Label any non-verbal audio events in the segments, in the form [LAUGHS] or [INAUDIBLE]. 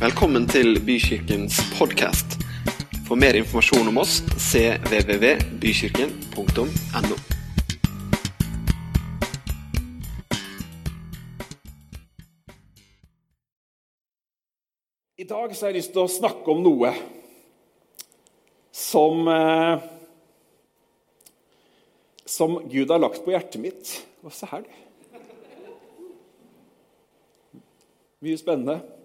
Velkommen til Bykirkens podkast. For mer informasjon om oss cvvvbykirken.no. I dag så har jeg lyst til å snakke om noe som eh, Som Gud har lagt på hjertet mitt. Og se her, du. Mye spennende.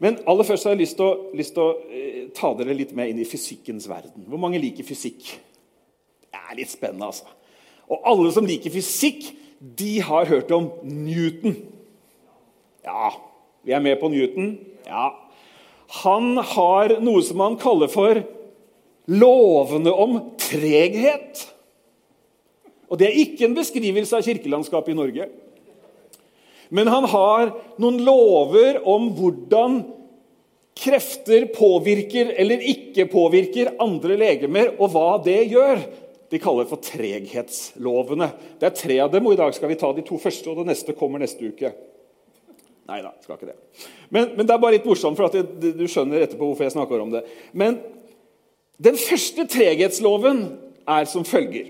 Men aller først har jeg lyst til å, eh, ta dere litt med inn i fysikkens verden. Hvor mange liker fysikk? Det er litt spennende, altså. Og alle som liker fysikk, de har hørt om Newton. Ja, vi er med på Newton. Ja. Han har noe som han kaller for lovene om treghet. Og Det er ikke en beskrivelse av kirkelandskapet i Norge. Men han har noen lover om hvordan krefter påvirker eller ikke påvirker andre legemer, og hva det gjør. De kaller for treghetslovene. Det er tre av dem, og i dag skal vi ta de to første. og det neste kommer neste uke. Nei da, skal ikke det. Men, men, det er bare litt morsomt, for det, du skjønner etterpå hvorfor jeg snakker om det. Men den første treghetsloven er som følger.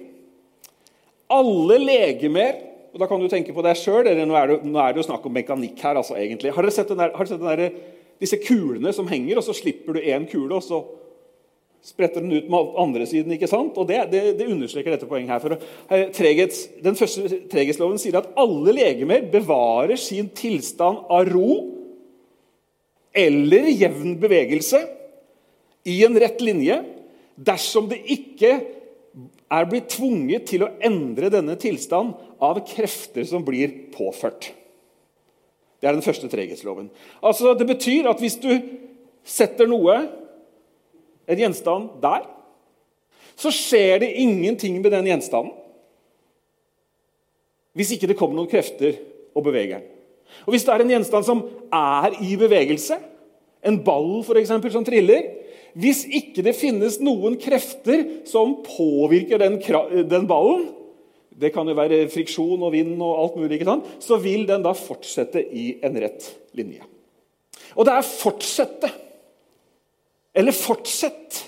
Alle legemer og Da kan du tenke på deg sjøl. Nå, nå, er det jo snakk om mekanikk her. altså egentlig. Har dere sett, der, har dere sett der, disse kulene som henger, og så slipper du én kule, og så spretter den ut med andre siden? ikke sant? Og Det, det, det understreker dette poenget. her. For treghets, den første treghetsloven sier at alle legemer bevarer sin tilstand av ro eller jevn bevegelse i en rett linje dersom det ikke er blitt tvunget til å endre denne tilstanden av krefter som blir påført. Det er den første treghetsloven. Altså, det betyr at hvis du setter noe, en gjenstand, der, så skjer det ingenting med den gjenstanden hvis ikke det kommer noen krefter og beveger den. Og Hvis det er en gjenstand som er i bevegelse, en ball for eksempel, som triller, hvis ikke det finnes noen krefter som påvirker den, den ballen, det kan jo være friksjon og vind og alt mulig, så vil den da fortsette i en rett linje. Og det er 'fortsette' eller 'fortsett'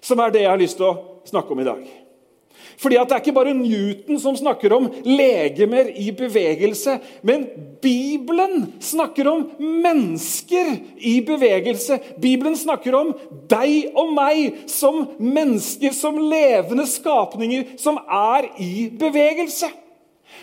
som er det jeg har lyst til å snakke om i dag. Fordi at Det er ikke bare Newton som snakker om legemer i bevegelse. Men Bibelen snakker om mennesker i bevegelse. Bibelen snakker om deg og meg som mennesker, som levende skapninger som er i bevegelse.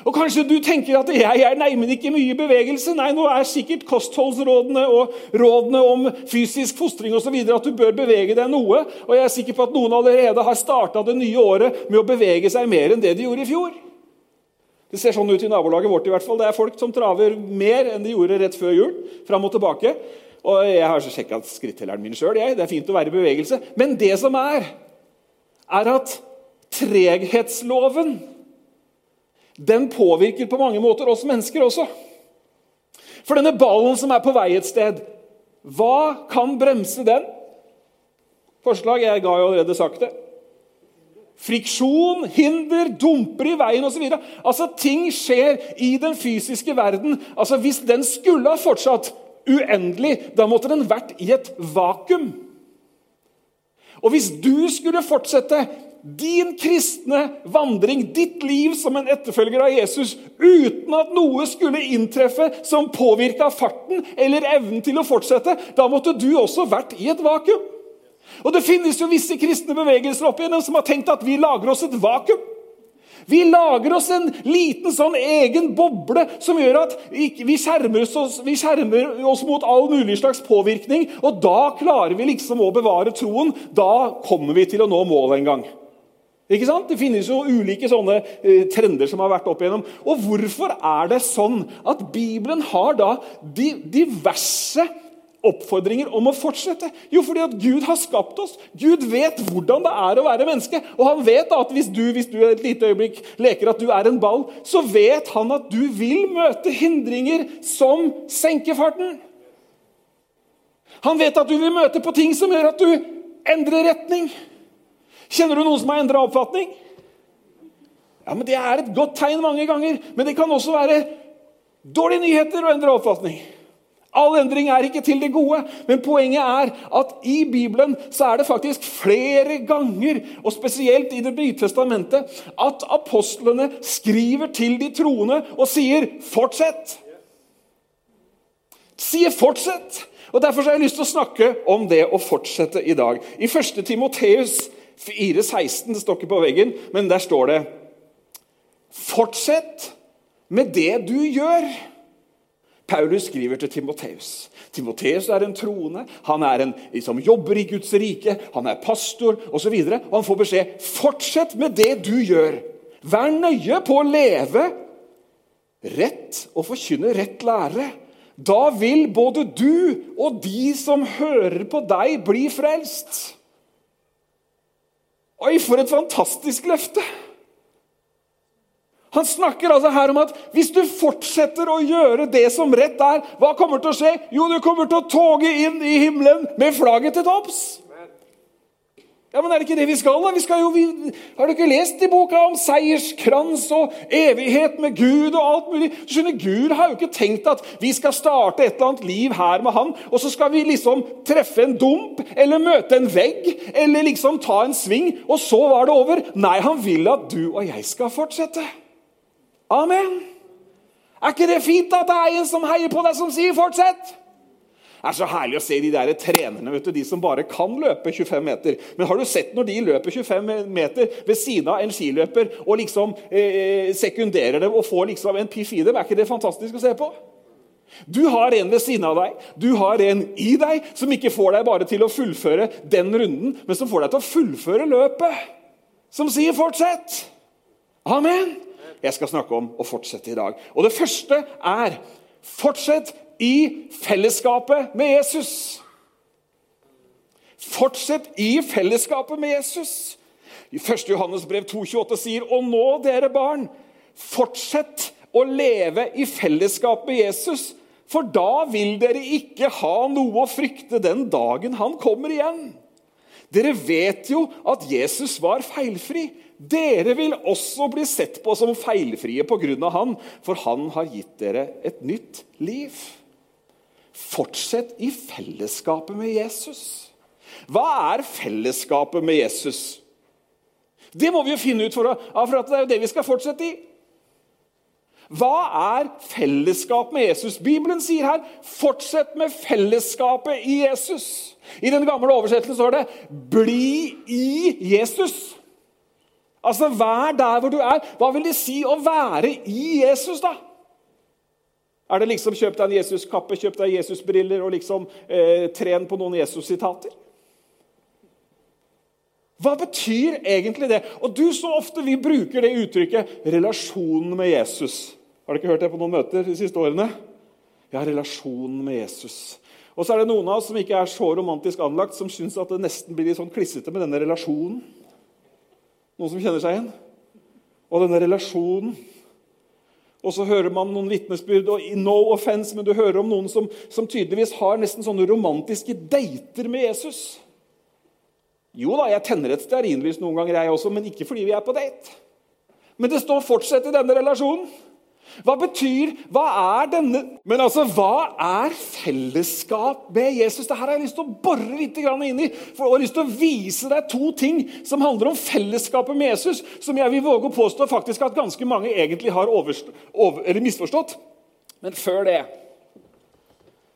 Og Kanskje du tenker at jeg er neimen ikke mye bevegelse. Nei, nå er sikkert kostholdsrådene og rådene om fysisk fostring videre at du bør bevege deg noe. Og jeg er sikker på at noen allerede har starta det nye året med å bevege seg mer enn det de gjorde i fjor. Det ser sånn ut i nabolaget vårt. i hvert fall. Det er folk som traver mer enn de gjorde rett før jul. Fram og tilbake. Og Jeg har sjekka skrittelleren min sjøl. Det er fint å være i bevegelse. Men det som er, er at treghetsloven den påvirker på mange måter oss mennesker også. For denne ballen som er på vei et sted, hva kan bremse den? Forslag jeg ga jo allerede sagt det. Friksjon, hinder, dumper i veien osv. Altså, ting skjer i den fysiske verden. Altså, Hvis den skulle ha fortsatt uendelig, da måtte den vært i et vakuum. Og hvis du skulle fortsette din kristne vandring, ditt liv som en etterfølger av Jesus, uten at noe skulle inntreffe som påvirka farten eller evnen til å fortsette, da måtte du også vært i et vakuum. Og Det finnes jo visse kristne bevegelser opp igjennom som har tenkt at vi lager oss et vakuum. Vi lager oss en liten sånn egen boble som gjør at vi skjermer, oss, vi skjermer oss mot all mulig slags påvirkning. Og da klarer vi liksom å bevare troen. Da kommer vi til å nå målet en gang. Ikke sant? Det finnes jo ulike sånne eh, trender som har vært opp igjennom. Og hvorfor er det sånn at Bibelen har da diverse oppfordringer om å fortsette? Jo, fordi at Gud har skapt oss. Gud vet hvordan det er å være menneske. Og han vet at hvis du, hvis du et lite øyeblikk leker at du er en ball, så vet han at du vil møte hindringer som senker farten. Han vet at du vil møte på ting som gjør at du endrer retning. Kjenner du noen som har endra oppfatning? Ja, men Det er et godt tegn mange ganger, men det kan også være dårlige nyheter å endre oppfatning. All endring er ikke til det gode, men poenget er at i Bibelen så er det faktisk flere ganger, og spesielt i Det nye testamentet, at apostlene skriver til de troende og sier 'fortsett'. Sier 'fortsett'. Og Derfor har jeg lyst til å snakke om det å fortsette i dag. I 1. Timoteus 4,16, det står ikke på veggen, men der står det Fortsett med det du gjør. Paulus skriver til Timoteus. Timoteus er en troende, han er en som jobber i Guds rike, han er pastor osv. Og, og han får beskjed fortsett med det du gjør. Vær nøye på å leve rett og forkynne rett lære. Da vil både du og de som hører på deg, bli frelst. Oi, for et fantastisk løfte! Han snakker altså her om at hvis du fortsetter å gjøre det som rett er, hva kommer til å skje? Jo, du kommer til å toge inn i himmelen med flagget til topps. Ja, men Er det ikke det vi skal? da? Vi skal jo, vi, har du ikke lest i boka om seierskrans og evighet med Gud og alt mulig? Du skjønner, Gud har jo ikke tenkt at vi skal starte et eller annet liv her med han, og så skal vi liksom treffe en dump eller møte en vegg eller liksom ta en sving, og så var det over. Nei, han vil at du og jeg skal fortsette. Amen. Er ikke det fint at det er en som heier på deg, som sier 'fortsett'? Det er så herlig å se de der trenerne, vet du, de som bare kan løpe 25 meter. Men har du sett når de løper 25 meter ved siden av en skiløper og liksom eh, sekunderer dem og får liksom en piff i dem? Er ikke det fantastisk å se på? Du har en ved siden av deg, du har en i deg som ikke får deg bare til å fullføre den runden, men som får deg til å fullføre løpet. Som sier 'fortsett'. Amen jeg skal snakke om å fortsette i dag. Og Det første er fortsett i fellesskapet med Jesus. Fortsett i fellesskapet med Jesus. I 1. Johannes brev 2,28 sier, Og nå, dere barn, fortsett å leve i fellesskap med Jesus, for da vil dere ikke ha noe å frykte den dagen han kommer igjen. Dere vet jo at Jesus var feilfri. Dere vil også bli sett på som feilfrie pga. han, for han har gitt dere et nytt liv. Fortsett i fellesskapet med Jesus. Hva er fellesskapet med Jesus? Det må vi jo finne ut, for, for det er jo det vi skal fortsette i. Hva er fellesskap med Jesus? Bibelen sier her 'fortsett med fellesskapet i Jesus'. I den gamle oversettelsen står det 'bli i Jesus'. Altså, Vær der hvor du er. Hva vil det si å være i Jesus, da? Er det liksom kjøp deg en Jesus-kappe, kjøp deg Jesus-briller og liksom eh, tren på noen Jesus-sitater? Hva betyr egentlig det? Og du, Så ofte vi bruker det uttrykket 'relasjonen med Jesus'. Har du ikke hørt det på noen møter de siste årene? Ja, relasjonen med Jesus. Og så er det noen av oss som ikke er så romantisk anlagt, som syns at det nesten blir litt sånn klissete med denne relasjonen. Noen som kjenner seg igjen? Og denne relasjonen. Og så hører man noen vitnesbyrd, og no offense, men du hører om noen som, som, tydeligvis har nesten sånne romantiske dater med Jesus. Jo da, jeg tenner et stearinlys noen ganger, jeg også, men ikke fordi vi er på date. Men det står 'fortsett' i denne relasjonen. Hva betyr Hva er denne Men altså, hva er fellesskap med Jesus? Dette har jeg lyst til å bore litt inn i. For jeg har lyst til å vise deg to ting som handler om fellesskapet med Jesus, som jeg vil våge å påstå faktisk at ganske mange egentlig har overst, over, misforstått. Men før det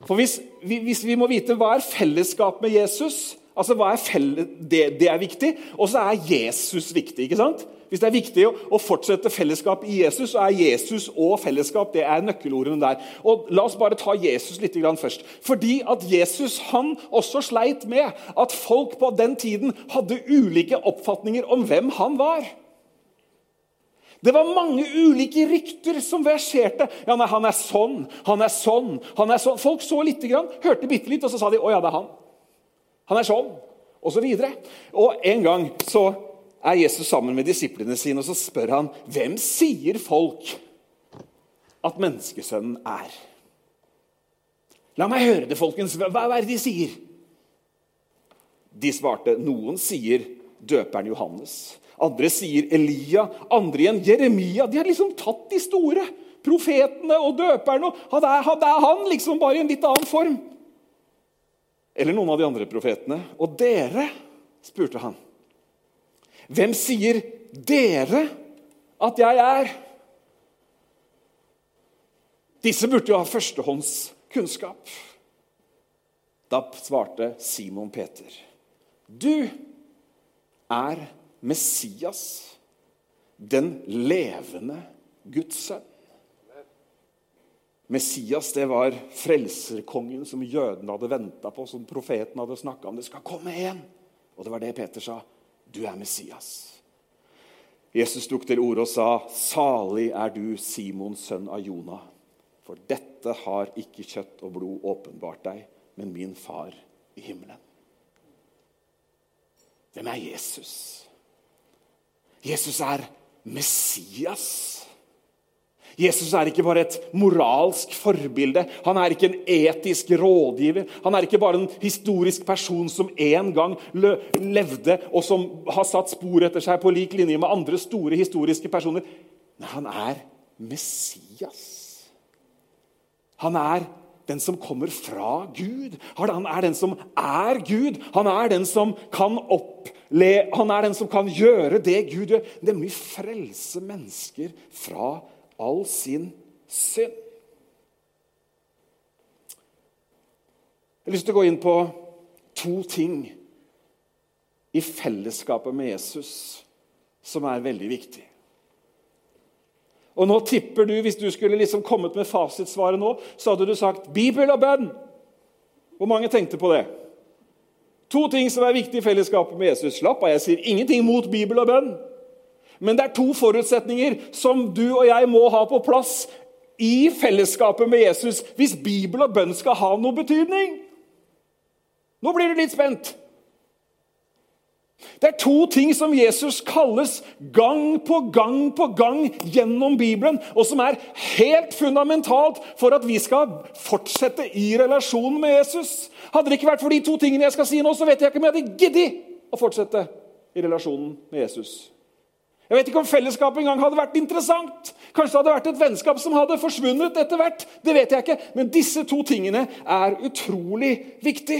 For hvis, hvis, vi må vite hva er fellesskap med Jesus altså hva er felle, det, det er viktig, og så er Jesus viktig. ikke sant? Hvis det er viktig å fortsette fellesskap i Jesus, så er Jesus og fellesskap det er nøkkelordene der. Og La oss bare ta Jesus litt først. Fordi at Jesus han også sleit med at folk på den tiden hadde ulike oppfatninger om hvem han var. Det var mange ulike rykter som verserte. Ja, nei, 'Han er sånn, han er sånn, han er sånn.' Folk så lite grann, hørte bitte litt, og så sa de 'Å ja, det er han'. Han er sånn, og så videre. Og en gang så er Jesus sammen med disiplene sine, og så spør han hvem sier folk at menneskesønnen er. La meg høre det, folkens. Hva er det de sier? De svarte noen sier døperen Johannes. Andre sier Elia. Andre igjen Jeremia. De har liksom tatt de store. profetene og døperne. Og det er han liksom bare i en litt annen form. Eller noen av de andre profetene. Og dere, spurte han. Hvem sier dere at jeg er? Disse burde jo ha førstehåndskunnskap. Da svarte Simon Peter. Du er Messias, den levende Guds sønn. Messias det var frelserkongen som jødene hadde venta på, som profeten hadde snakka om. Det skal komme igjen! Og det var det Peter sa. Du er Messias. Jesus tok til orde og sa, 'Salig er du, Simons sønn av Jonah.' For dette har ikke kjøtt og blod åpenbart deg, men min far i himmelen. Hvem er Jesus? Jesus er Messias. Jesus er ikke bare et moralsk forbilde. Han er ikke en etisk rådgiver. Han er ikke bare en historisk person som en gang levde, og som har satt spor etter seg på lik linje med andre store historiske personer. Nei, han er Messias. Han er den som kommer fra Gud. Han er den som er Gud. Han er den som kan oppleve, han er den som kan gjøre det Gud gjør, nemlig frelse mennesker fra Gud all sin synd. Jeg har lyst til å gå inn på to ting i fellesskapet med Jesus som er veldig viktig. Og nå tipper du, Hvis du skulle liksom kommet med fasitsvaret nå, så hadde du sagt Bibel og bønn. Hvor mange tenkte på det? To ting som er viktig i fellesskapet med Jesus. Slapp av, jeg sier ingenting mot Bibel og bønn. Men det er to forutsetninger som du og jeg må ha på plass i fellesskapet med Jesus hvis Bibel og bønn skal ha noe betydning. Nå blir du litt spent. Det er to ting som Jesus kalles gang på gang på gang gjennom Bibelen, og som er helt fundamentalt for at vi skal fortsette i relasjonen med Jesus. Hadde det ikke vært for de to tingene jeg skal si nå, så vet jeg ikke om jeg hadde giddet å fortsette i relasjonen med Jesus. Jeg vet ikke om fellesskapet engang hadde vært interessant. Kanskje det hadde vært et vennskap som hadde forsvunnet etter hvert. Det vet jeg ikke. Men disse to tingene er utrolig viktig.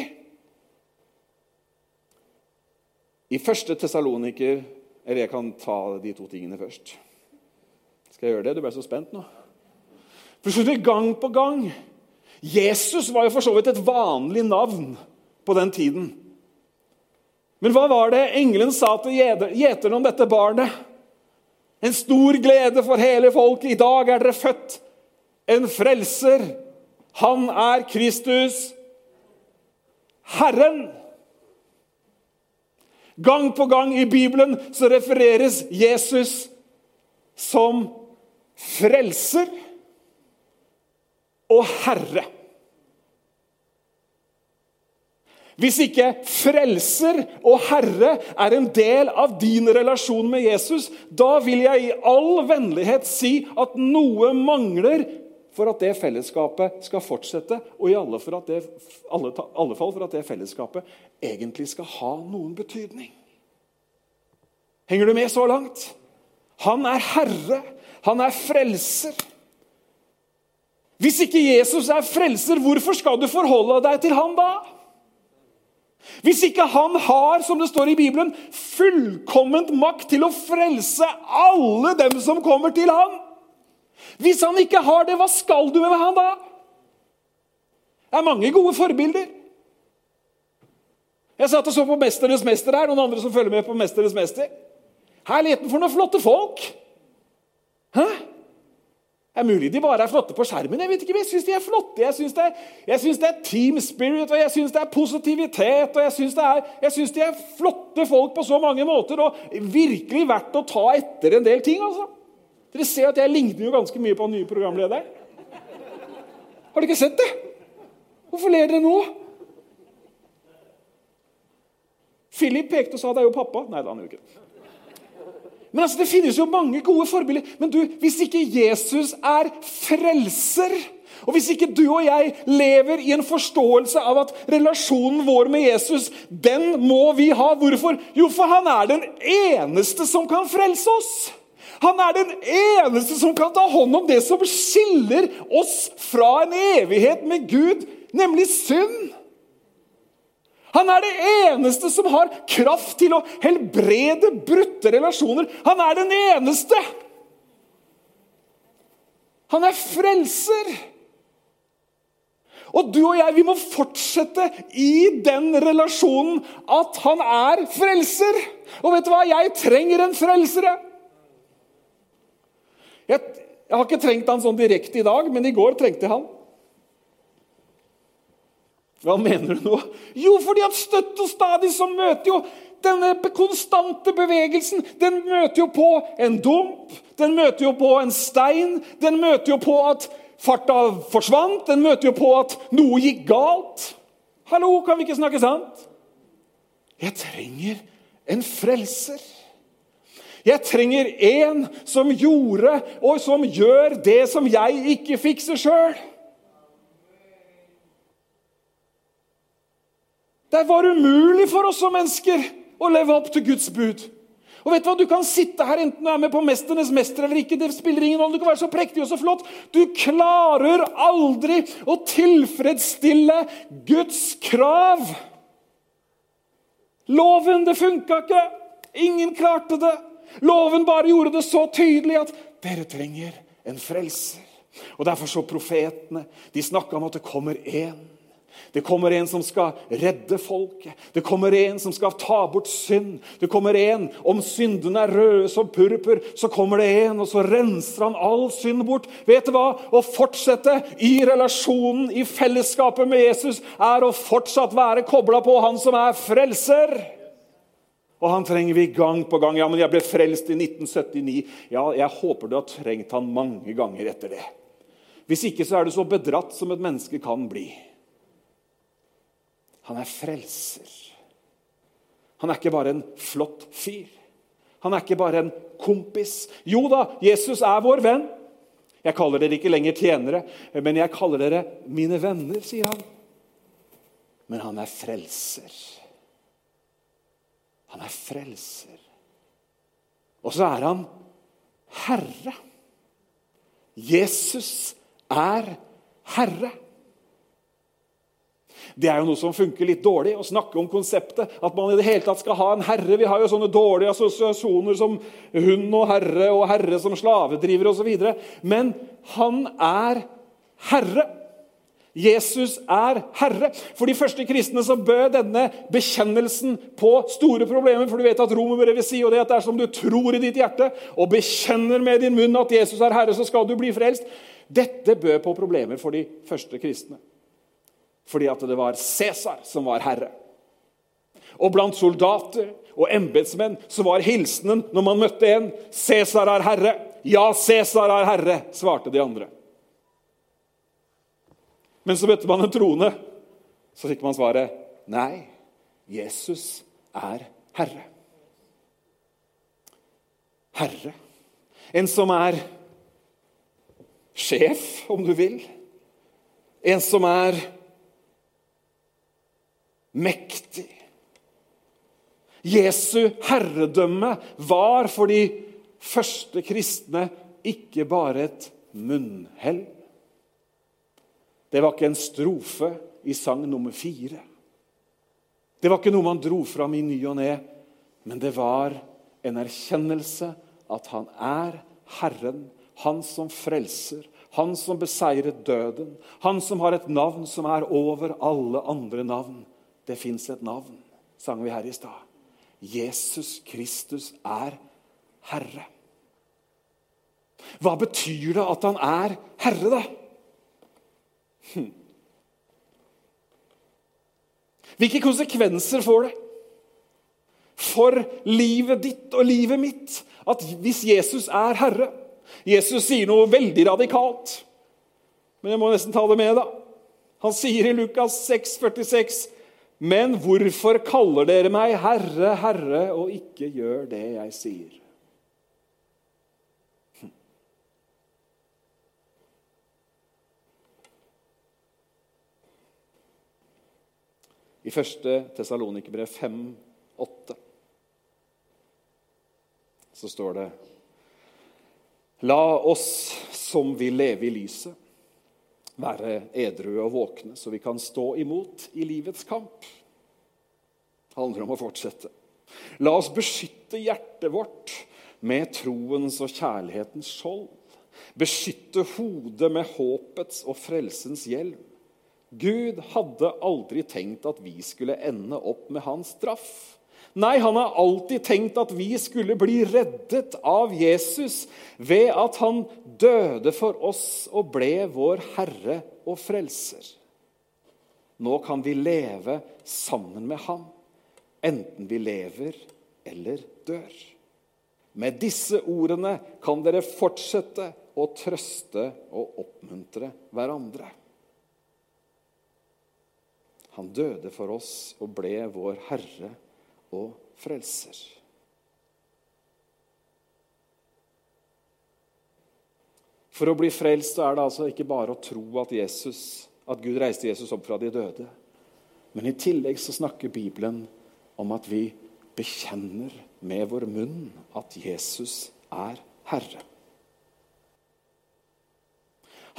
I første Tessaloniker Eller jeg kan ta de to tingene først. Skal jeg gjøre det? Du ble så spent nå. For Gang på gang. Jesus var jo for så vidt et vanlig navn på den tiden. Men hva var det engelen sa til gjeterne om dette barnet? En stor glede for hele folket. I dag er dere født en frelser. Han er Kristus, Herren. Gang på gang i Bibelen så refereres Jesus som frelser og herre. Hvis ikke frelser og herre er en del av din relasjon med Jesus, da vil jeg i all vennlighet si at noe mangler for at det fellesskapet skal fortsette, og i alle, for det, alle, alle fall for at det fellesskapet egentlig skal ha noen betydning. Henger du med så langt? Han er herre. Han er frelser. Hvis ikke Jesus er frelser, hvorfor skal du forholde deg til han da? Hvis ikke han har, som det står i Bibelen, fullkomment makt til å frelse alle dem som kommer til ham Hvis han ikke har det, hva skal du med han da? Det er mange gode forbilder. Jeg satt og så på 'Mesternes mester' her, noen andre som følger med på 'Mesternes mester'. Herligheten for noen flotte folk! Hæ? Er mulig de bare er flotte på skjermen. Jeg vet ikke, men jeg syns de er flotte. Jeg syns det, det, er team spirit, og jeg syns det er positivitet. og Jeg syns de er flotte folk på så mange måter, og virkelig verdt å ta etter en del ting. altså. Dere ser at jeg ligner jo ganske mye på den nye programlederen. Har dere ikke sett det? Hvorfor ler dere nå? Philip pekte og sa det er jo pappa. Nei, det er han jo ikke. Men altså, Det finnes jo mange gode forbilder. Men du, hvis ikke Jesus er frelser, og hvis ikke du og jeg lever i en forståelse av at relasjonen vår med Jesus, den må vi ha. Hvorfor? Jo, for han er den eneste som kan frelse oss. Han er den eneste som kan ta hånd om det som skiller oss fra en evighet med Gud, nemlig synd. Han er det eneste som har kraft til å helbrede brutte relasjoner. Han er den eneste. Han er frelser. Og du og jeg, vi må fortsette i den relasjonen at han er frelser. Og vet du hva? Jeg trenger en frelser. Jeg, jeg har ikke trengt han sånn direkte i dag, men i går trengte jeg han. Hva mener du nå? Jo, fordi at støtt og stadig så møter jo denne konstante bevegelsen den møter jo på en dump, den møter jo på en stein, den møter jo på at farta forsvant, den møter jo på at noe gikk galt. Hallo, kan vi ikke snakke sant? Jeg trenger en frelser. Jeg trenger en som gjorde og som gjør det som jeg ikke fikser sjøl. Det var umulig for oss som mennesker å leve opp til Guds bud. Og vet Du hva? Du kan sitte her enten du er med på 'Mesternes mester' eller ikke. det spiller ingen rolle, Du kan være så prektig og så flott. Du klarer aldri å tilfredsstille Guds krav. Loven, det funka ikke. Ingen klarte det. Loven bare gjorde det så tydelig at dere trenger en frelser. Og Derfor så profetene. De snakka om at det kommer én det kommer en som skal redde folket. Det kommer en som skal ta bort synd. Det kommer en, Om syndene er røde som purpur, så kommer det en, og så renser han all synd bort. Vet du hva? Å fortsette i relasjonen, i fellesskapet med Jesus, er å fortsatt være kobla på han som er frelser. Og han trenger vi gang på gang. Ja, men jeg ble frelst i 1979. Ja, jeg håper du har trengt han mange ganger etter det. Hvis ikke så er du så bedratt som et menneske kan bli. Han er frelser. Han er ikke bare en flott fyr. Han er ikke bare en kompis. Jo da, Jesus er vår venn. Jeg kaller dere ikke lenger tjenere, men jeg kaller dere mine venner, sier han. Men han er frelser. Han er frelser. Og så er han herre. Jesus er herre. Det er jo noe som funker litt dårlig, å snakke om konseptet. At man i det hele tatt skal ha en herre. Vi har jo sånne dårlige assosiasjoner som hund og herre og herre som slavedriver osv. Men han er herre. Jesus er herre. For de første kristne så bød denne bekjennelsen på store problemer. For du vet at romerbrevet sier det at det er som du tror i ditt hjerte og bekjenner med din munn at Jesus er herre, så skal du bli frelst. Dette bød på problemer for de første kristne fordi at det var Cæsar som var herre. Og blant soldater og embetsmenn så var hilsenen når man møtte en 'Cæsar er herre'. 'Ja, Cæsar er herre', svarte de andre. Men så møtte man en trone. Så fikk man svaret 'Nei, Jesus er herre'. Herre. En som er sjef, om du vil. En som er mektig. Jesu herredømme var for de første kristne ikke bare et munnhell. Det var ikke en strofe i sang nummer fire. Det var ikke noe man dro fram i ny og ne, men det var en erkjennelse at han er Herren, han som frelser, han som beseiret døden, han som har et navn som er over alle andre navn. Det fins et navn, sang vi her i stad. Jesus Kristus er Herre. Hva betyr det at han er Herre, da? Hm. Hvilke konsekvenser får det for livet ditt og livet mitt at hvis Jesus er Herre Jesus sier noe veldig radikalt, men jeg må nesten ta det med. da. Han sier i Lukas 6, 46, men hvorfor kaller dere meg Herre, Herre, og ikke gjør det jeg sier? I 1. Tessalonikerbrev 5, 8, så står det La oss som vil leve i lyset, være edru og våkne, så vi kan stå imot i livets kamp. Det handler om å fortsette. La oss beskytte hjertet vårt med troens og kjærlighetens skjold. Beskytte hodet med håpets og frelsens hjelm. Gud hadde aldri tenkt at vi skulle ende opp med hans straff. Nei, han har alltid tenkt at vi skulle bli reddet av Jesus ved at han døde for oss og ble vår Herre og Frelser. Nå kan vi leve sammen med ham, enten vi lever eller dør. Med disse ordene kan dere fortsette å trøste og oppmuntre hverandre. Han døde for oss og ble vår Herre og Frelser. For å bli frelst er det altså ikke bare å tro at, Jesus, at Gud reiste Jesus opp fra de døde. Men i tillegg så snakker Bibelen om at vi bekjenner med vår munn at Jesus er Herre.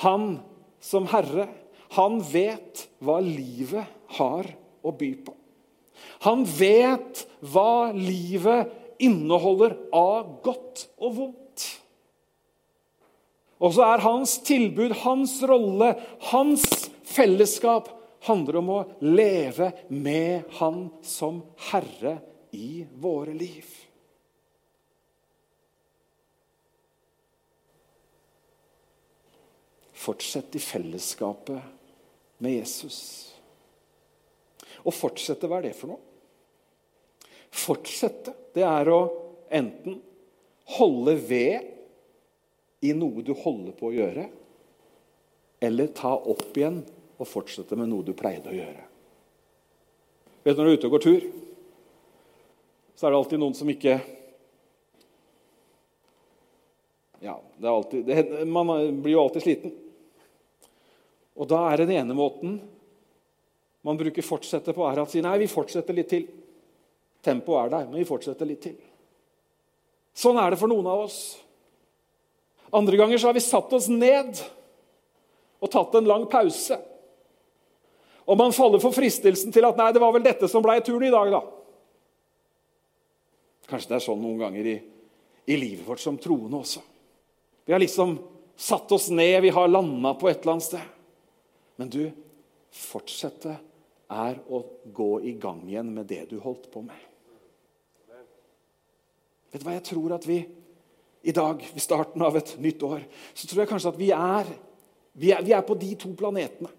Han som Herre, han vet hva livet har å by på. Han vet hva livet inneholder av godt og vondt. Og så er hans tilbud, hans rolle, hans fellesskap handler om å leve med Han som Herre i våre liv. Fortsett i fellesskapet med Jesus. Å fortsette, hva er det for noe? Fortsette, det er å enten holde ved i noe du holder på å gjøre, eller ta opp igjen og fortsette med noe du pleide å gjøre. Vet du, Når du er ute og går tur, så er det alltid noen som ikke Ja, det er alltid, det, man blir jo alltid sliten. Og da er den ene måten man bruker 'fortsette' på, er at si nei, vi fortsetter litt til. Tempoet er der, men vi fortsetter litt til. Sånn er det for noen av oss. Andre ganger så har vi satt oss ned og tatt en lang pause. Og man faller for fristelsen til at nei, det var vel dette som ble turen i dag, da. Kanskje det er sånn noen ganger i, i livet vårt som troende også. Vi har liksom satt oss ned, vi har landa på et eller annet sted. Men du, fortsette er å gå i gang igjen med det du holdt på med. Vet du hva jeg tror at vi i dag, ved starten av et nytt år, så tror jeg kanskje at vi er, vi er, vi er på de to planetene.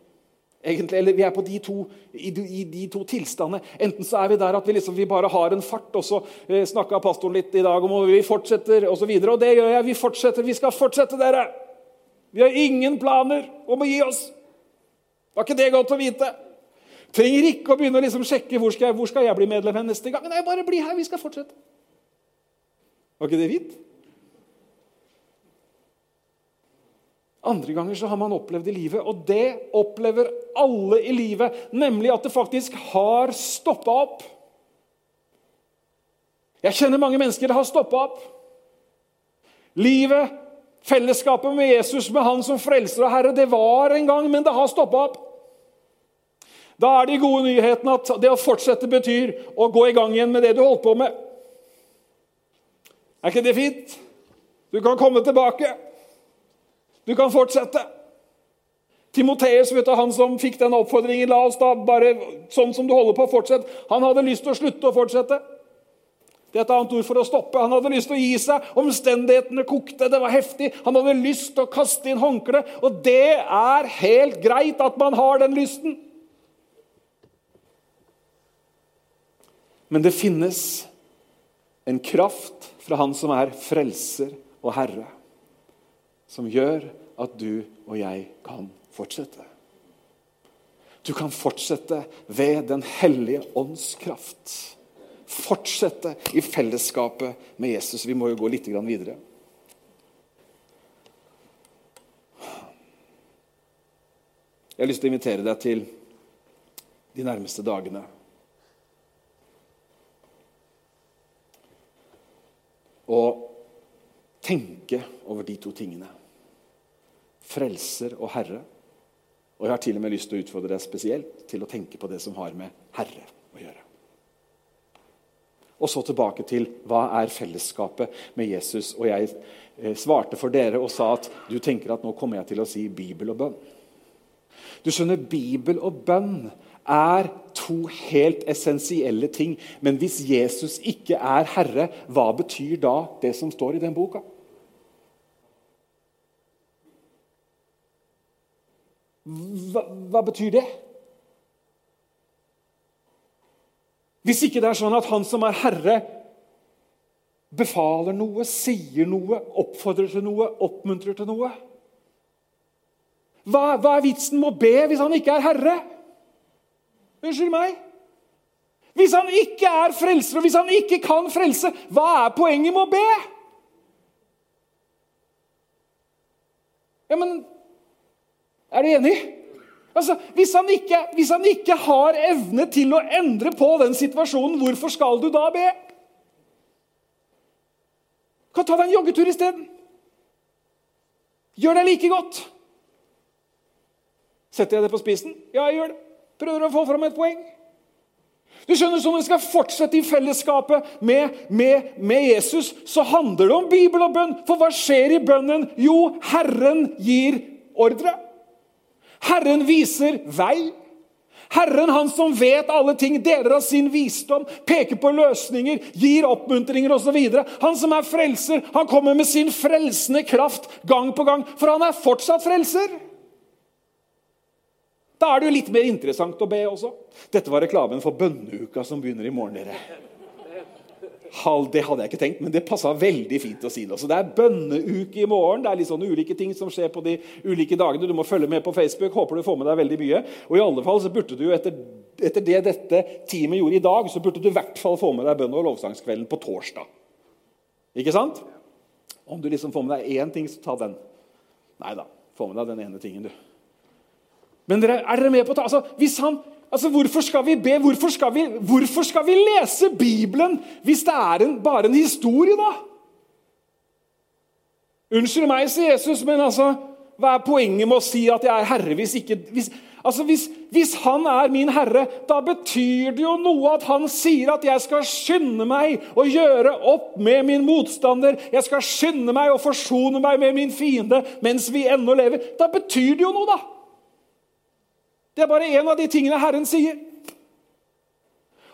Egentlig, eller Vi er på de to, i, de, i de to tilstandene. Enten så er vi der at vi, liksom, vi bare har en fart, og så eh, snakka pastoren litt i dag om og vi fortsetter osv. Og, og det gjør jeg. Vi fortsetter. Vi skal fortsette, dere. Vi har ingen planer om å gi oss. Var ikke det godt å vite? Trenger ikke å begynne å liksom sjekke hvor skal, jeg, hvor skal jeg bli medlem hen neste gang. Nei, bare bli her. Vi skal fortsette. Var ikke det fint? Andre ganger så har man opplevd i livet, og det opplever alle i livet, nemlig at det faktisk har stoppa opp. Jeg kjenner mange mennesker det har stoppa opp. Livet, fellesskapet med Jesus, med Han som frelser og Herre, det var en gang, men det har stoppa opp. Da er de gode nyhetene at det å fortsette betyr å gå i gang igjen med det du holdt på med. Er ikke det fint? Du kan komme tilbake. Du kan fortsette. Timoteus, han som fikk den oppfordringen, la oss da bare sånn som du holder på, fortsett. Han hadde lyst til å slutte å fortsette. Det er et annet ord for å stoppe. Han hadde lyst til å gi seg. Omstendighetene kokte, det var heftig. Han hadde lyst til å kaste inn håndkleet. Og det er helt greit at man har den lysten. Men det finnes en kraft fra Han som er frelser og herre, som gjør at du og jeg kan fortsette. Du kan fortsette ved Den hellige ånds kraft. Fortsette i fellesskapet med Jesus. Vi må jo gå litt videre. Jeg har lyst til å invitere deg til de nærmeste dagene og tenke over de to tingene. Frelser og Herre. Og jeg har til og med lyst til å utfordre deg spesielt til å tenke på det som har med Herre å gjøre. Og så tilbake til hva er fellesskapet med Jesus. Og jeg eh, svarte for dere og sa at du tenker at nå kommer jeg til å si Bibel og bønn. Du skjønner, Bibel og bønn er to helt essensielle ting. Men hvis Jesus ikke er herre, hva betyr da det som står i den boka? Hva, hva betyr det? Hvis ikke det er sånn at han som er herre, befaler noe, sier noe, oppfordrer til noe, oppmuntrer til noe Hva, hva er vitsen med å be hvis han ikke er herre? Unnskyld meg? Hvis han ikke er frelser, og hvis han ikke kan frelse, hva er poenget med å be? Ja, men Er du enig? Altså, hvis han, ikke, hvis han ikke har evne til å endre på den situasjonen, hvorfor skal du da be? Kan ta deg en joggetur isteden. Gjør deg like godt. Setter jeg det på spisen? Ja, jeg gjør det. Prøver å få fram et poeng. Du skjønner, Så når vi skal fortsette i fellesskapet med, med, med, Jesus, så handler det om Bibel og bønn. For hva skjer i bønnen? Jo, Herren gir ordre. Herren viser vei. Herren, han som vet alle ting, deler av sin visdom, peker på løsninger, gir oppmuntringer osv. Han som er frelser, han kommer med sin frelsende kraft gang på gang, for han er fortsatt frelser. Da er det jo litt mer interessant å be også. Dette var reklamen for bønneuka som begynner i morgen. dere. Det hadde jeg ikke tenkt, men det passa veldig fint å si det. Så det er bønneuke i morgen. Det er litt sånne ulike ting som skjer på de ulike dagene. Du må følge med på Facebook. Håper du får med deg veldig mye. Og i alle fall så burde du etter, etter det dette teamet gjorde i dag, så burde du i hvert fall få med deg bønn- og lovsangskvelden på torsdag. Ikke sant? Om du liksom får med deg én ting, så ta den. Nei da. Få med deg den ene tingen, du. Men dere, er dere med på det? Altså, han, altså, hvorfor skal vi be? Hvorfor skal vi, hvorfor skal vi lese Bibelen hvis det er en, bare en historie, da? Unnskyld meg, sier Jesus, men altså, hva er poenget med å si at jeg er herre hvis ikke hvis, altså hvis, hvis, han er min herre, da betyr det jo noe at han sier at jeg skal skynde meg å gjøre opp med min motstander. Jeg skal skynde meg å forsone meg med min fiende mens vi ennå lever. Da betyr det jo noe, da. Det er bare en av de tingene Herren sier.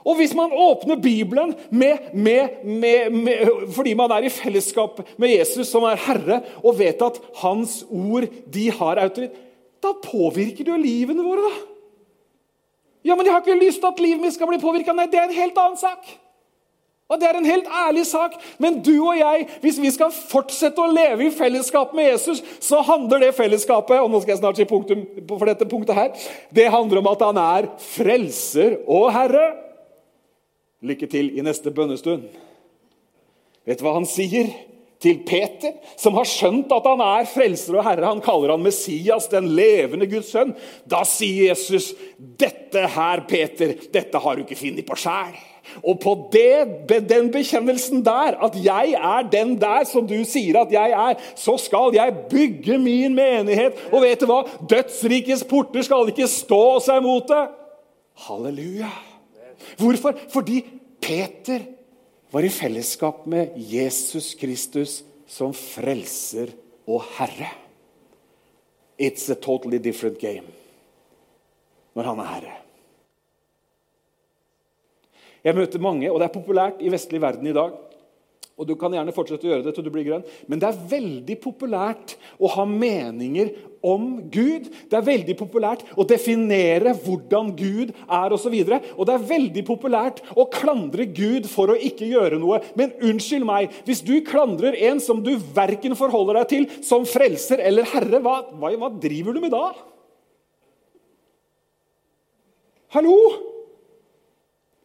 Og hvis man åpner Bibelen med, med, med, fordi man er i fellesskap med Jesus, som er Herre, og vet at hans ord de har autoritet, da påvirker det jo livene våre. da. Ja, men jeg har ikke lyst til at livet mitt skal bli påvirka. Nei, det er en helt annen sak. Og Det er en helt ærlig sak, men du og jeg, hvis vi skal fortsette å leve i fellesskap med Jesus, så handler det fellesskapet og nå skal jeg snart si punktum for dette punktet her, det handler om at han er frelser og herre. Lykke til i neste bønnestund. Vet du hva han sier til Peter, som har skjønt at han er frelser og herre? Han kaller han Messias, den levende Guds sønn. Da sier Jesus, 'Dette her, Peter, dette har du ikke funnet på sjæl.' Og på det, den bekjennelsen der, at jeg er den der som du sier at jeg er, så skal jeg bygge min menighet. Og vet du hva? Dødsrikets porter skal ikke stå seg mot det. Halleluja. Hvorfor? Fordi Peter var i fellesskap med Jesus Kristus som frelser og herre. It's a totally different game når han er herre. Jeg møter mange, og det er populært i vestlig verden i dag. Og Du kan gjerne fortsette å gjøre det til du blir grønn, men det er veldig populært å ha meninger om Gud. Det er veldig populært å definere hvordan Gud er osv. Og, så og det er veldig populært å klandre Gud for å ikke gjøre noe. Men unnskyld meg, hvis du klandrer en som du verken forholder deg til som frelser eller herre, hva, hva, hva driver du med da? Hallo?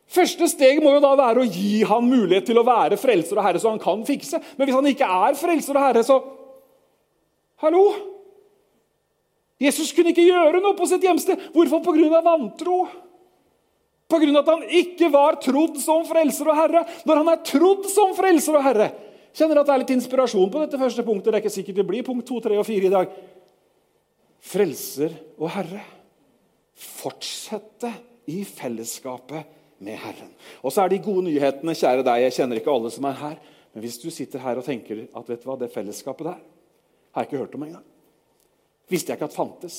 Første steg må jo da være å gi han mulighet til å være frelser og herre, så han kan fikse. Men hvis han ikke er frelser og herre, så Hallo? Jesus kunne ikke gjøre noe på sitt hjemsted. Hvorfor? Pga. vantro. Pga. at han ikke var trodd som frelser og herre. Når han er trodd som frelser og herre, Kjenner at det er litt inspirasjon på dette første punktet. Det er ikke sikkert det blir punkt 2, 3 og 4 i dag. Frelser og Herre. Fortsette i fellesskapet med Herren. Og så er de gode nyhetene, kjære deg, jeg kjenner ikke alle som er her, men hvis du sitter her og tenker at vet du hva, det fellesskapet der har jeg ikke hørt om engang. Visste jeg ikke at fantes.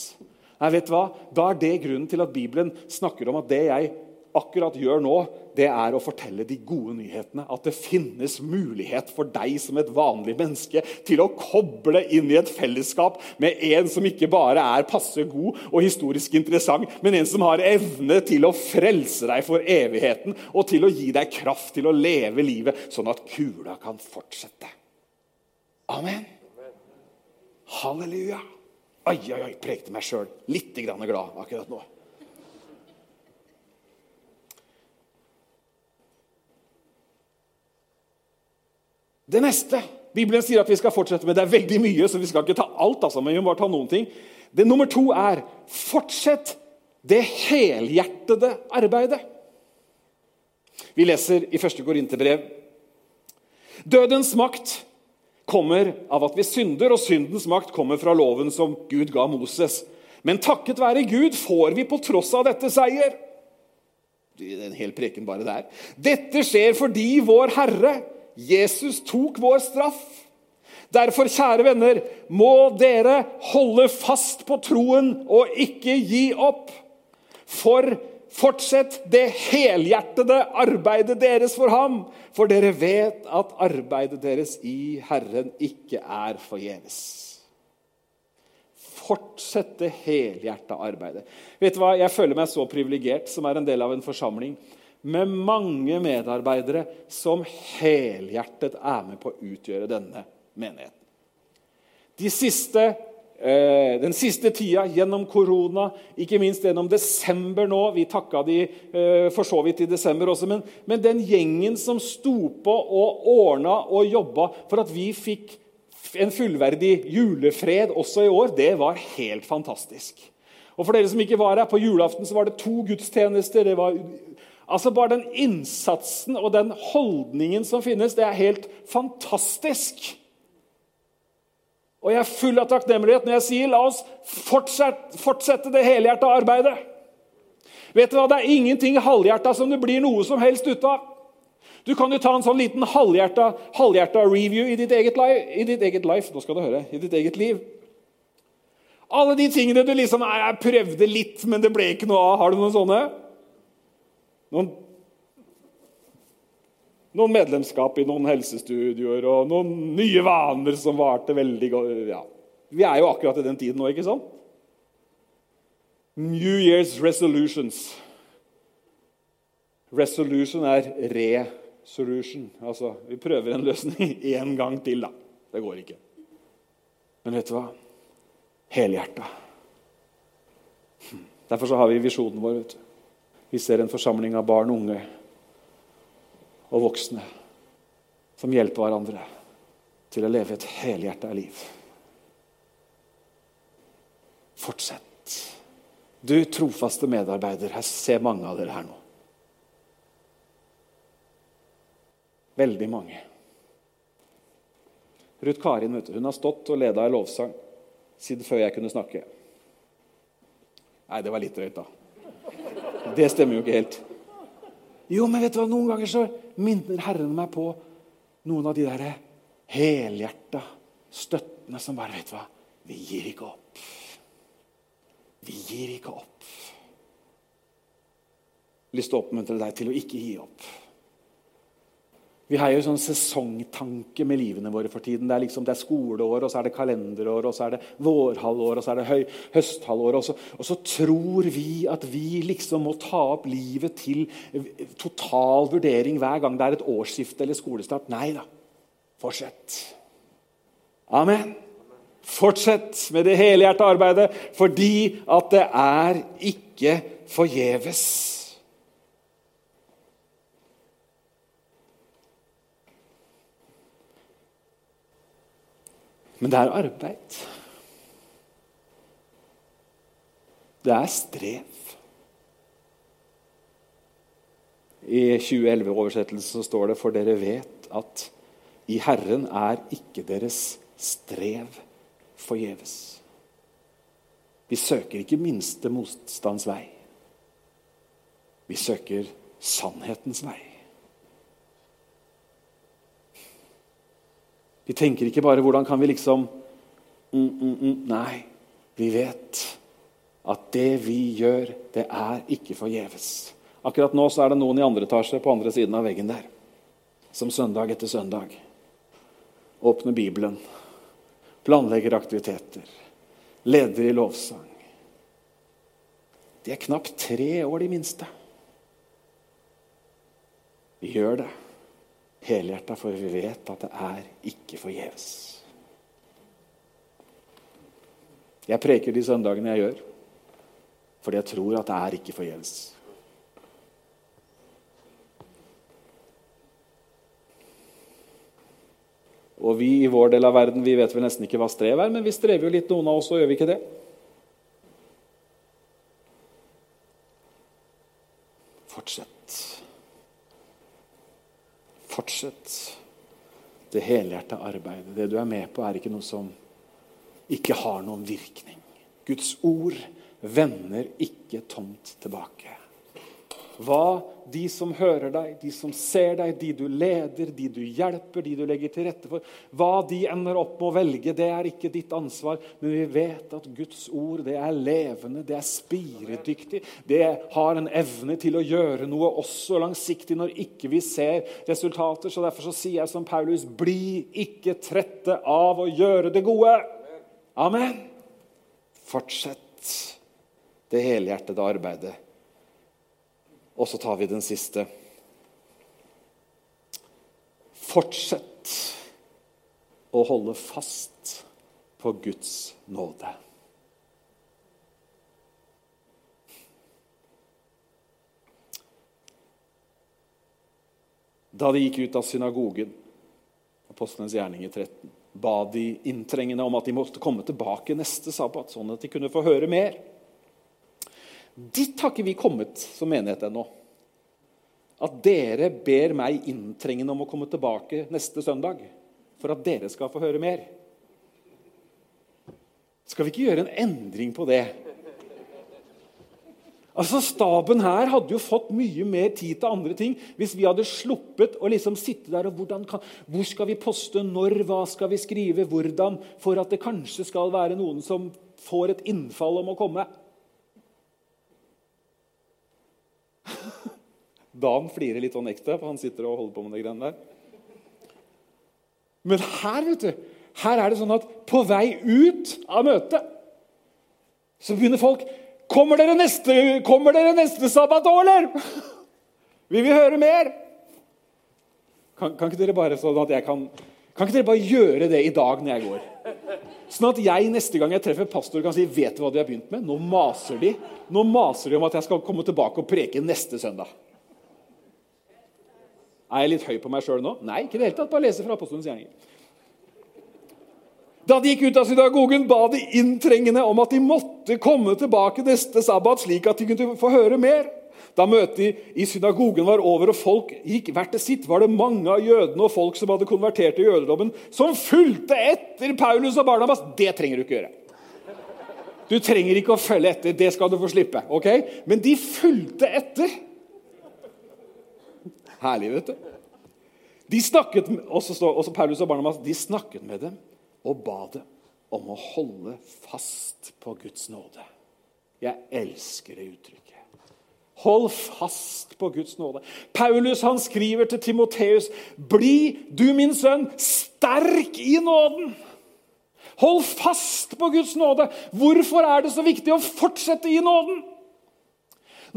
Nei, vet du hva? Da er det grunnen til at Bibelen snakker om at det jeg akkurat gjør nå, det er å fortelle de gode nyhetene. At det finnes mulighet for deg som et vanlig menneske til å koble inn i et fellesskap med en som ikke bare er passe god og historisk interessant, men en som har evne til å frelse deg for evigheten og til å gi deg kraft til å leve livet sånn at kula kan fortsette. Amen. Halleluja. Oi, oi, oi, prekte meg sjøl litt glad akkurat nå. Det neste Bibelen sier at vi skal fortsette med. Det er veldig mye, så vi skal ikke ta alt. Altså, men vi må bare ta noen ting. Det Nummer to er fortsett det helhjertede arbeidet. Vi leser i 1. Korinterbrev. Dødens makt kommer av at vi synder, og syndens makt kommer fra loven som Gud ga Moses. Men takket være Gud får vi på tross av dette seier. Det er en hel preken bare der. Dette skjer fordi vår Herre Jesus tok vår straff. Derfor, kjære venner, må dere holde fast på troen og ikke gi opp. For fortsett det helhjertede arbeidet deres for ham, for dere vet at arbeidet deres i Herren ikke er forgjeves. Fortsett det helhjerta arbeidet. Vet du hva? Jeg føler meg så privilegert som er en del av en forsamling med mange medarbeidere som helhjertet er med på å utgjøre denne menigheten. De siste, eh, den siste tida, gjennom korona, ikke minst gjennom desember nå Vi takka de eh, for så vidt i desember også, men, men den gjengen som sto på og ordna og jobba for at vi fikk en fullverdig julefred også i år, det var helt fantastisk. Og For dere som ikke var her, på julaften så var det to gudstjenester. Det var Altså Bare den innsatsen og den holdningen som finnes, det er helt fantastisk. Og jeg er full av takknemlighet når jeg sier la oss fortsette, fortsette det helhjerta arbeidet. Vet du hva, Det er ingenting halvhjerta som det blir noe som helst ut av. Du kan jo ta en sånn liten halvhjerta, halvhjerta review i ditt, life, i ditt eget life. Nå skal du høre, i ditt eget liv. Alle de tingene du liksom jeg prøvde litt, men det ble ikke noe av. Har du noen sånne? Noen, noen medlemskap i noen helsestudioer og noen nye vaner som varte veldig godt. Ja. Vi er jo akkurat i den tiden nå, ikke sant? New Year's resolutions. Resolution er resolution. Altså, vi prøver en løsning [LAUGHS] én gang til, da. Det går ikke. Men vet du hva? Helhjerta. Derfor så har vi visjonen vår. vet du. Vi ser en forsamling av barn, unge og voksne som hjelper hverandre til å leve et helhjerta liv. Fortsett. Du trofaste medarbeider, jeg ser mange av dere her nå. Veldig mange. Ruth Karin vet du, hun har stått og leda i lovsang siden før jeg kunne snakke. Nei, det var litt drøyt, da. Det stemmer jo ikke helt. Jo, men vet du hva, noen ganger så minner Herren meg på noen av de der helhjerta støttene som bare Vet du hva, vi gir ikke opp. Vi gir ikke opp. Lyst til å oppmuntre deg til å ikke gi opp. Vi har jo sånn sesongtanke med livene våre for tiden. Det er, liksom, det er skoleår, og så er det kalenderår, og så er det vårhalvår, og så er det høy, høsthalvår. Og så, og så, tror vi at vi liksom må ta opp livet til total vurdering hver gang det er et årsskifte eller skolestart. Nei da. Fortsett. Amen. Fortsett med det helhjerta arbeidet, fordi at det er ikke forgjeves. Men det er arbeid. Det er strev. I 2011-oversettelsen står det for dere vet at I Herren er ikke deres strev forgjeves. Vi søker ikke minste motstands vei. Vi søker sannhetens vei. Vi tenker ikke bare 'hvordan kan vi liksom mm, mm, mm. Nei, vi vet at det vi gjør, det er ikke forgjeves. Akkurat nå så er det noen i andre etasje på andre siden av veggen der som søndag etter søndag åpner Bibelen, planlegger aktiviteter, leder i lovsang. De er knapt tre år, de minste. Vi gjør det helhjerta, for vi vet at det er ikke forgjeves. Jeg preker de søndagene jeg gjør, fordi jeg tror at det er ikke forgjeves. Og vi i vår del av verden vi vet vel nesten ikke hva strev er, men vi strever jo litt, noen av oss, og gjør vi ikke det? Fortsett. Fortsett det helhjerta arbeidet. Det du er med på, er ikke noe som ikke har noen virkning. Guds ord vender ikke tomt tilbake. Hva de som hører deg, de som ser deg, de du leder, de du hjelper, de du legger til rette for Hva de ender opp med å velge, det er ikke ditt ansvar. Men vi vet at Guds ord det er levende, det er spiredyktig. Det har en evne til å gjøre noe også langsiktig når ikke vi ser resultater. Så Derfor så sier jeg som Paulus, bli ikke trette av å gjøre det gode. Amen. Fortsett det helhjertede arbeidet og så tar vi den siste. Fortsett å holde fast på Guds nåde. Da de gikk ut av synagogen, apostlenes gjerning i 13, ba de inntrengende om at de måtte komme tilbake neste sabbat, sånn at de kunne få høre mer. Dit har ikke vi kommet som menighet ennå. At dere ber meg inntrengende om å komme tilbake neste søndag for at dere skal få høre mer. Skal vi ikke gjøre en endring på det? Altså, Staben her hadde jo fått mye mer tid til andre ting hvis vi hadde sluppet å liksom sitte der og kan, Hvor skal vi poste? Når? Hva skal vi skrive? Hvordan? For at det kanskje skal være noen som får et innfall om å komme. Dan flirer litt sånn ekstra, for han sitter og holder på med de greiene der. Men her vet du, her er det sånn at på vei ut av møtet så begynner folk Kommer dere neste, kommer dere neste sabbat eller? [LAUGHS] Vil høre mer? Kan, kan, ikke dere bare sånn at jeg kan, kan ikke dere bare gjøre det i dag når jeg går? Sånn at jeg neste gang jeg treffer pastor, kan si vet du hva de har begynt med? Nå maser de Nå maser de om at jeg skal komme tilbake og preke neste søndag. Er jeg litt høy på meg sjøl nå? Nei, ikke i det hele tatt. Bare lese fra apostelens gjerninger. Da de gikk ut av synagogen, ba de inntrengende om at de måtte komme tilbake neste sabbat, slik at de kunne få høre mer. Da møtet i synagogen var over og folk gikk hvert til sitt, var det mange av jødene og folk som hadde konvertert til jødedommen, som fulgte etter Paulus og Barnabas. Det trenger du ikke gjøre. Du trenger ikke å følge etter. Det skal du få slippe. ok? Men de fulgte etter. Herlig, vet du. De snakket, også, også Paulus og Barnabas de snakket med dem og ba dem om å holde fast på Guds nåde. Jeg elsker det uttrykket. Hold fast på Guds nåde. Paulus han skriver til Timoteus.: Bli du, min sønn, sterk i nåden. Hold fast på Guds nåde. Hvorfor er det så viktig å fortsette i nåden?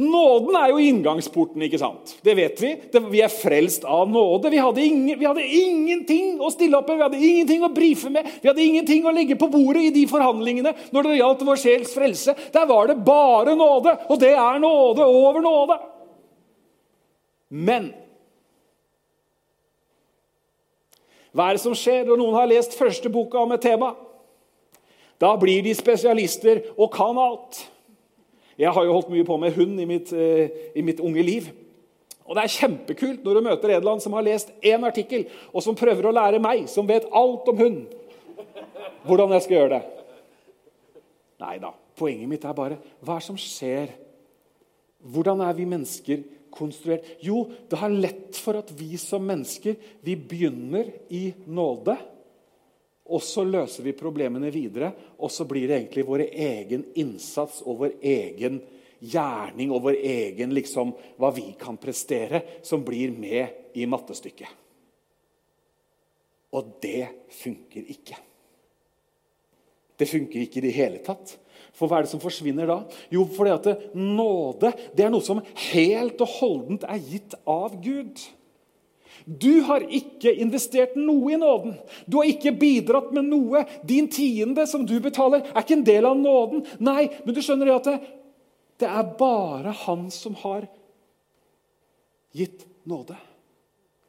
Nåden er jo inngangsporten, ikke sant? Det vet vi. Vi er frelst av nåde. Vi hadde, ingen, vi hadde, ingenting å stille opp med, vi hadde ingenting å brife med. Vi hadde ingenting å legge på bordet i de forhandlingene når det gjaldt vår sjels frelse. Der var det bare nåde, og det er nåde over nåde. Men hva er det som skjer når noen har lest første boka om et tema? Da blir de spesialister og kan alt. Jeg har jo holdt mye på med hund i mitt, eh, i mitt unge liv. Og Det er kjempekult når du møter en som har lest én artikkel, og som prøver å lære meg, som vet alt om hund, hvordan jeg skal gjøre det. Nei da. Poenget mitt er bare hva er det som skjer? Hvordan er vi mennesker konstruert? Jo, det har lett for at vi som mennesker vi begynner i nåde. Og så løser vi problemene videre, og så blir det egentlig vår egen innsats og vår egen gjerning og vår egen liksom, hva vi kan prestere, som blir med i mattestykket. Og det funker ikke. Det funker ikke i det hele tatt. For hva er det som forsvinner da? Jo, fordi at nåde det er noe som helt og holdent er gitt av Gud. Du har ikke investert noe i nåden. Du har ikke bidratt med noe. Din tiende som du betaler, er ikke en del av nåden. Nei, men du skjønner at det, det er bare han som har gitt nåde.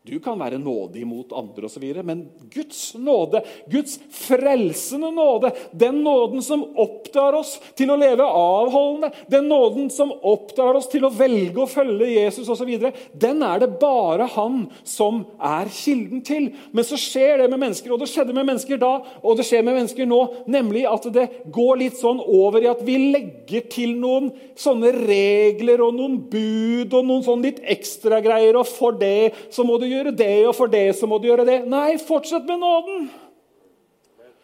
Du kan være nådig mot andre, og så videre, men Guds nåde, Guds frelsende nåde, den nåden som oppdrar oss til å leve avholdende, den nåden som oppdrar oss til å velge å følge Jesus osv., den er det bare han som er kilden til. Men så skjer det med mennesker, og det skjedde med mennesker da, og det skjer med mennesker nå, nemlig at det går litt sånn over i at vi legger til noen sånne regler og noen bud og noen sånn litt ekstragreier, og for det så må du gjøre det, og for det så må du gjøre det. Nei, fortsett med nåden!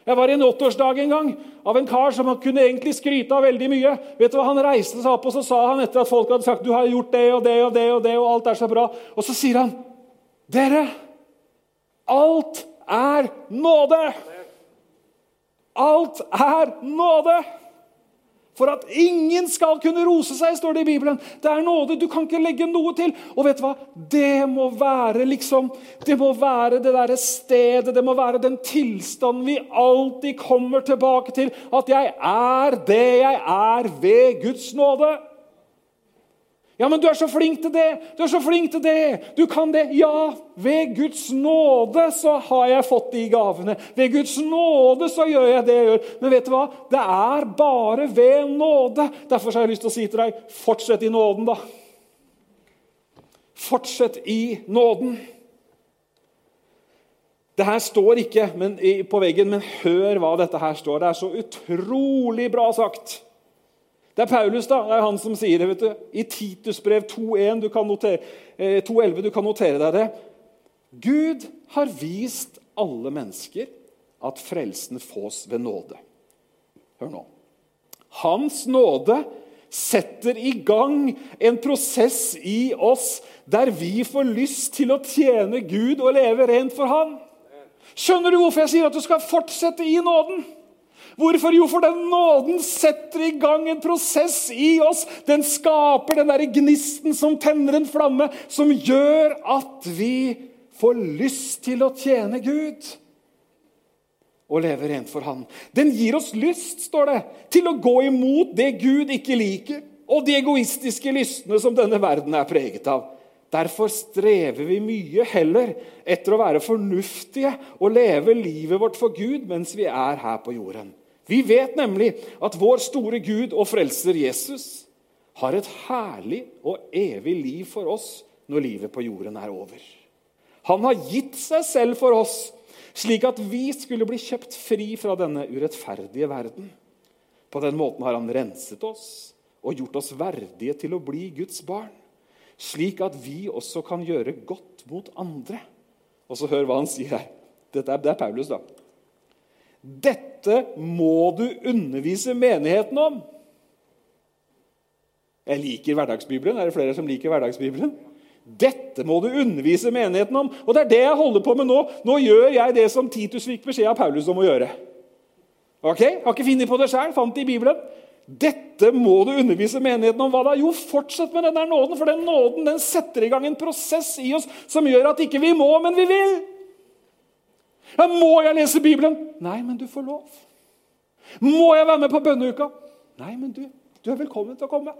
Jeg var i en åtteårsdag en gang av en kar som kunne egentlig skryte av veldig mye. Vet du hva Han reiste seg opp og så sa han etter at folk hadde sagt du har gjort det og det og det, og det, og alt er så bra. Og så sier han, 'Dere, alt er nåde!' Alt er nåde! For at ingen skal kunne rose seg, står det i Bibelen. Det er nåde. Du kan ikke legge noe til. Og vet du hva? Det må være liksom, det må være det derre stedet, det må være den tilstanden vi alltid kommer tilbake til. At jeg er det jeg er ved Guds nåde. Ja, men du er så flink til det! Du er så flink til det! Du kan det! Ja, ved Guds nåde så har jeg fått de gavene. Ved Guds nåde så gjør jeg det jeg gjør. Men vet du hva? Det er bare ved nåde. Derfor har jeg lyst til å si til deg fortsett i nåden, da. Fortsett i nåden. Det her står ikke men, på veggen, men hør hva dette her står. Det er så utrolig bra sagt. Det er Paulus da, det er han som sier det. vet du. I Titus brev 2.11 du, eh, du kan notere deg det. Gud har vist alle mennesker at frelsen fås ved nåde. Hør nå. Hans nåde setter i gang en prosess i oss der vi får lyst til å tjene Gud og leve rent for Han. Skjønner du hvorfor jeg sier at du skal fortsette i nåden? Hvorfor? Jo, for den nåden setter i gang en prosess i oss. Den skaper den der gnisten som tenner en flamme, som gjør at vi får lyst til å tjene Gud og leve rent for Han. Den gir oss lyst, står det, til å gå imot det Gud ikke liker, og de egoistiske lystne som denne verden er preget av. Derfor strever vi mye heller etter å være fornuftige og leve livet vårt for Gud mens vi er her på jorden. Vi vet nemlig at vår store Gud og frelser Jesus har et herlig og evig liv for oss når livet på jorden er over. Han har gitt seg selv for oss, slik at vi skulle bli kjøpt fri fra denne urettferdige verden. På den måten har han renset oss og gjort oss verdige til å bli Guds barn, slik at vi også kan gjøre godt mot andre. Og så hør hva han sier her. Dette er, det er Paulus, da. Dette må du undervise menigheten om. Jeg liker hverdagsbibelen. Er det flere som liker hverdagsbibelen? Dette må du undervise menigheten om. Og det er det jeg holder på med nå. Nå gjør jeg det som Titus fikk beskjed av Paulus om å gjøre. Ok? Har ikke funnet på det sjøl, fant det i Bibelen. Dette må du undervise menigheten om. Hva da? Jo, fortsett med den der nåden, for den nåden den setter i gang en prosess i oss som gjør at ikke vi må, men vi vil. Ja, må jeg lese Bibelen? Nei, men du får lov. Må jeg være med på bønneuka? Nei, men du, du er velkommen til å komme.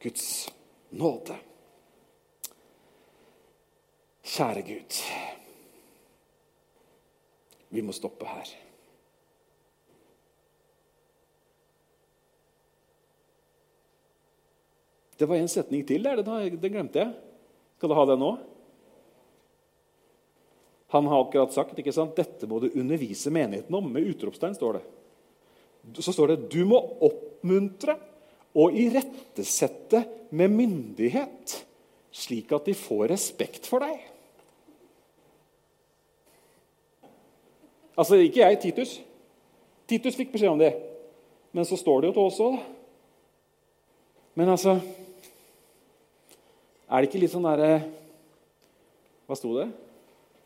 Guds nåde. Kjære Gud. Vi må stoppe her. Det var en setning til der. Den, glemte jeg. Skal du ha den nå? Han har akkurat sagt ikke sant? dette må du undervise menigheten om. Med utropstegn står det. Så står det du må oppmuntre og irettesette med myndighet, slik at de får respekt for deg. Altså ikke jeg, Titus. Titus fikk beskjed om det. Men så står det jo til oss òg, da. Men altså Er det ikke litt sånn derre Hva sto det?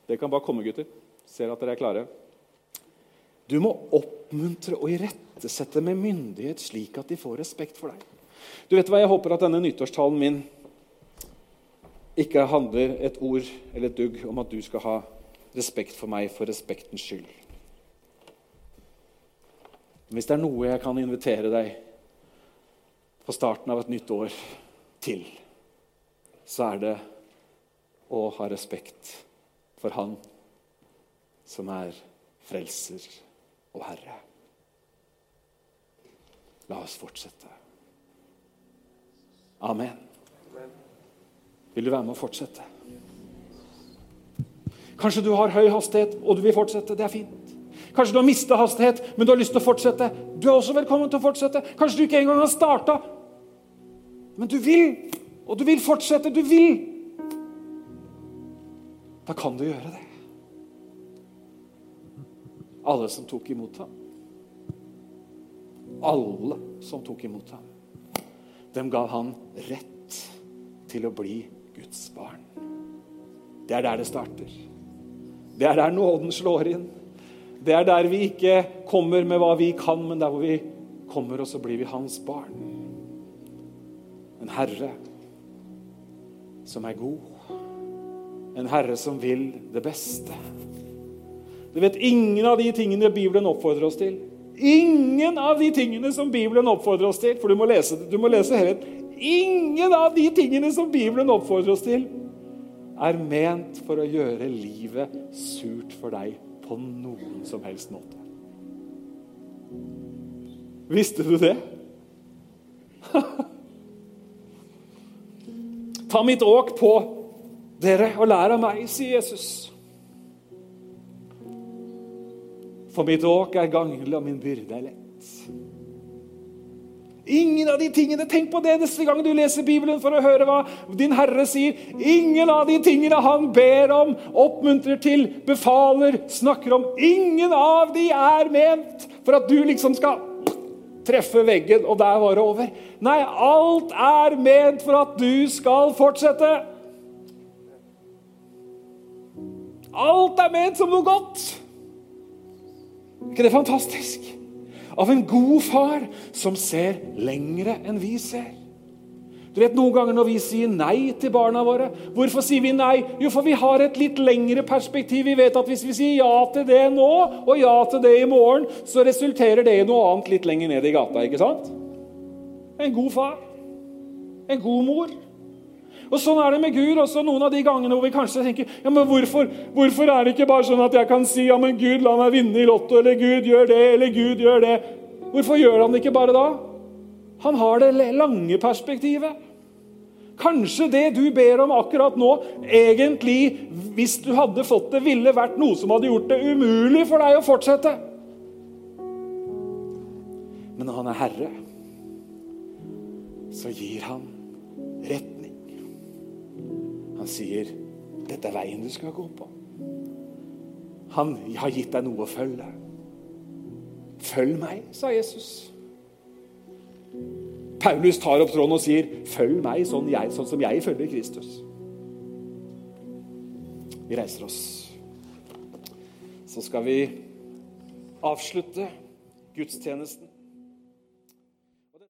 Det kan bare komme, gutter. Ser at dere er klare. Du må oppmuntre og irettesette med myndighet, slik at de får respekt for deg. Du vet hva, Jeg håper at denne nyttårstalen min ikke handler et ord eller et dugg om at du skal ha respekt for meg for respektens skyld. Hvis det er noe jeg kan invitere deg på starten av et nytt år til, så er det å ha respekt for Han som er frelser og Herre. La oss fortsette. Amen. Vil du være med å fortsette? Kanskje du har høy hastighet og du vil fortsette. Det er fint. Kanskje du har mista hastighet, men du har lyst til å fortsette. Du er også velkommen til å fortsette. Kanskje du ikke engang har starta, men du vil. Og du vil fortsette. Du vil. Da kan du gjøre det. Alle som tok imot ham. Alle som tok imot ham. Dem gav han rett til å bli Guds barn. Det er der det starter. Det er der nåden slår inn. Det er der vi ikke kommer med hva vi kan, men der hvor vi kommer, og så blir vi hans barn. En herre som er god. En herre som vil det beste. Du vet ingen av de tingene Bibelen oppfordrer oss til. Ingen av de tingene som Bibelen oppfordrer oss til. For du må lese, du må lese helheten. Ingen av de tingene som Bibelen oppfordrer oss til, er ment for å gjøre livet surt for deg på noen som helst måte. Visste du det? [LAUGHS] Ta mitt åk på dere og lær av meg, sier Jesus. For mitt åk er ganglig, og min byrde er lett. Ingen av de tingene, Tenk på det neste gang du leser Bibelen for å høre hva din Herre sier. Ingen av de tingene han ber om, oppmuntrer til, befaler, snakker om. Ingen av de er ment for at du liksom skal treffe veggen, og der var det over. Nei, alt er ment for at du skal fortsette. Alt er ment som noe godt. Er ikke det fantastisk? av en god far som ser lengre enn vi ser. Du vet Noen ganger når vi sier nei til barna våre, hvorfor sier vi nei? Jo, for vi har et litt lengre perspektiv. Vi vet at hvis vi sier ja til det nå og ja til det i morgen, så resulterer det i noe annet litt lenger ned i gata. ikke sant? En god far. En god mor. Og Sånn er det med Gud. også Noen av de gangene hvor vi kanskje tenker ja, men hvorfor, hvorfor er det ikke bare sånn at jeg kan si ja, men Gud, la meg vinne i Lotto, eller Gud, gjør det, eller Gud, gjør det. Hvorfor gjør han det ikke bare da? Han har det lange perspektivet. Kanskje det du ber om akkurat nå, egentlig, hvis du hadde fått det, ville vært noe som hadde gjort det umulig for deg å fortsette. Men når han er herre, så gir han. Han sier, 'Dette er veien du skal gå på'. Han har gitt deg noe å følge. Følg meg, sa Jesus. Paulus tar opp tråden og sier, 'Følg meg sånn, jeg, sånn som jeg følger Kristus'. Vi reiser oss. Så skal vi avslutte gudstjenesten.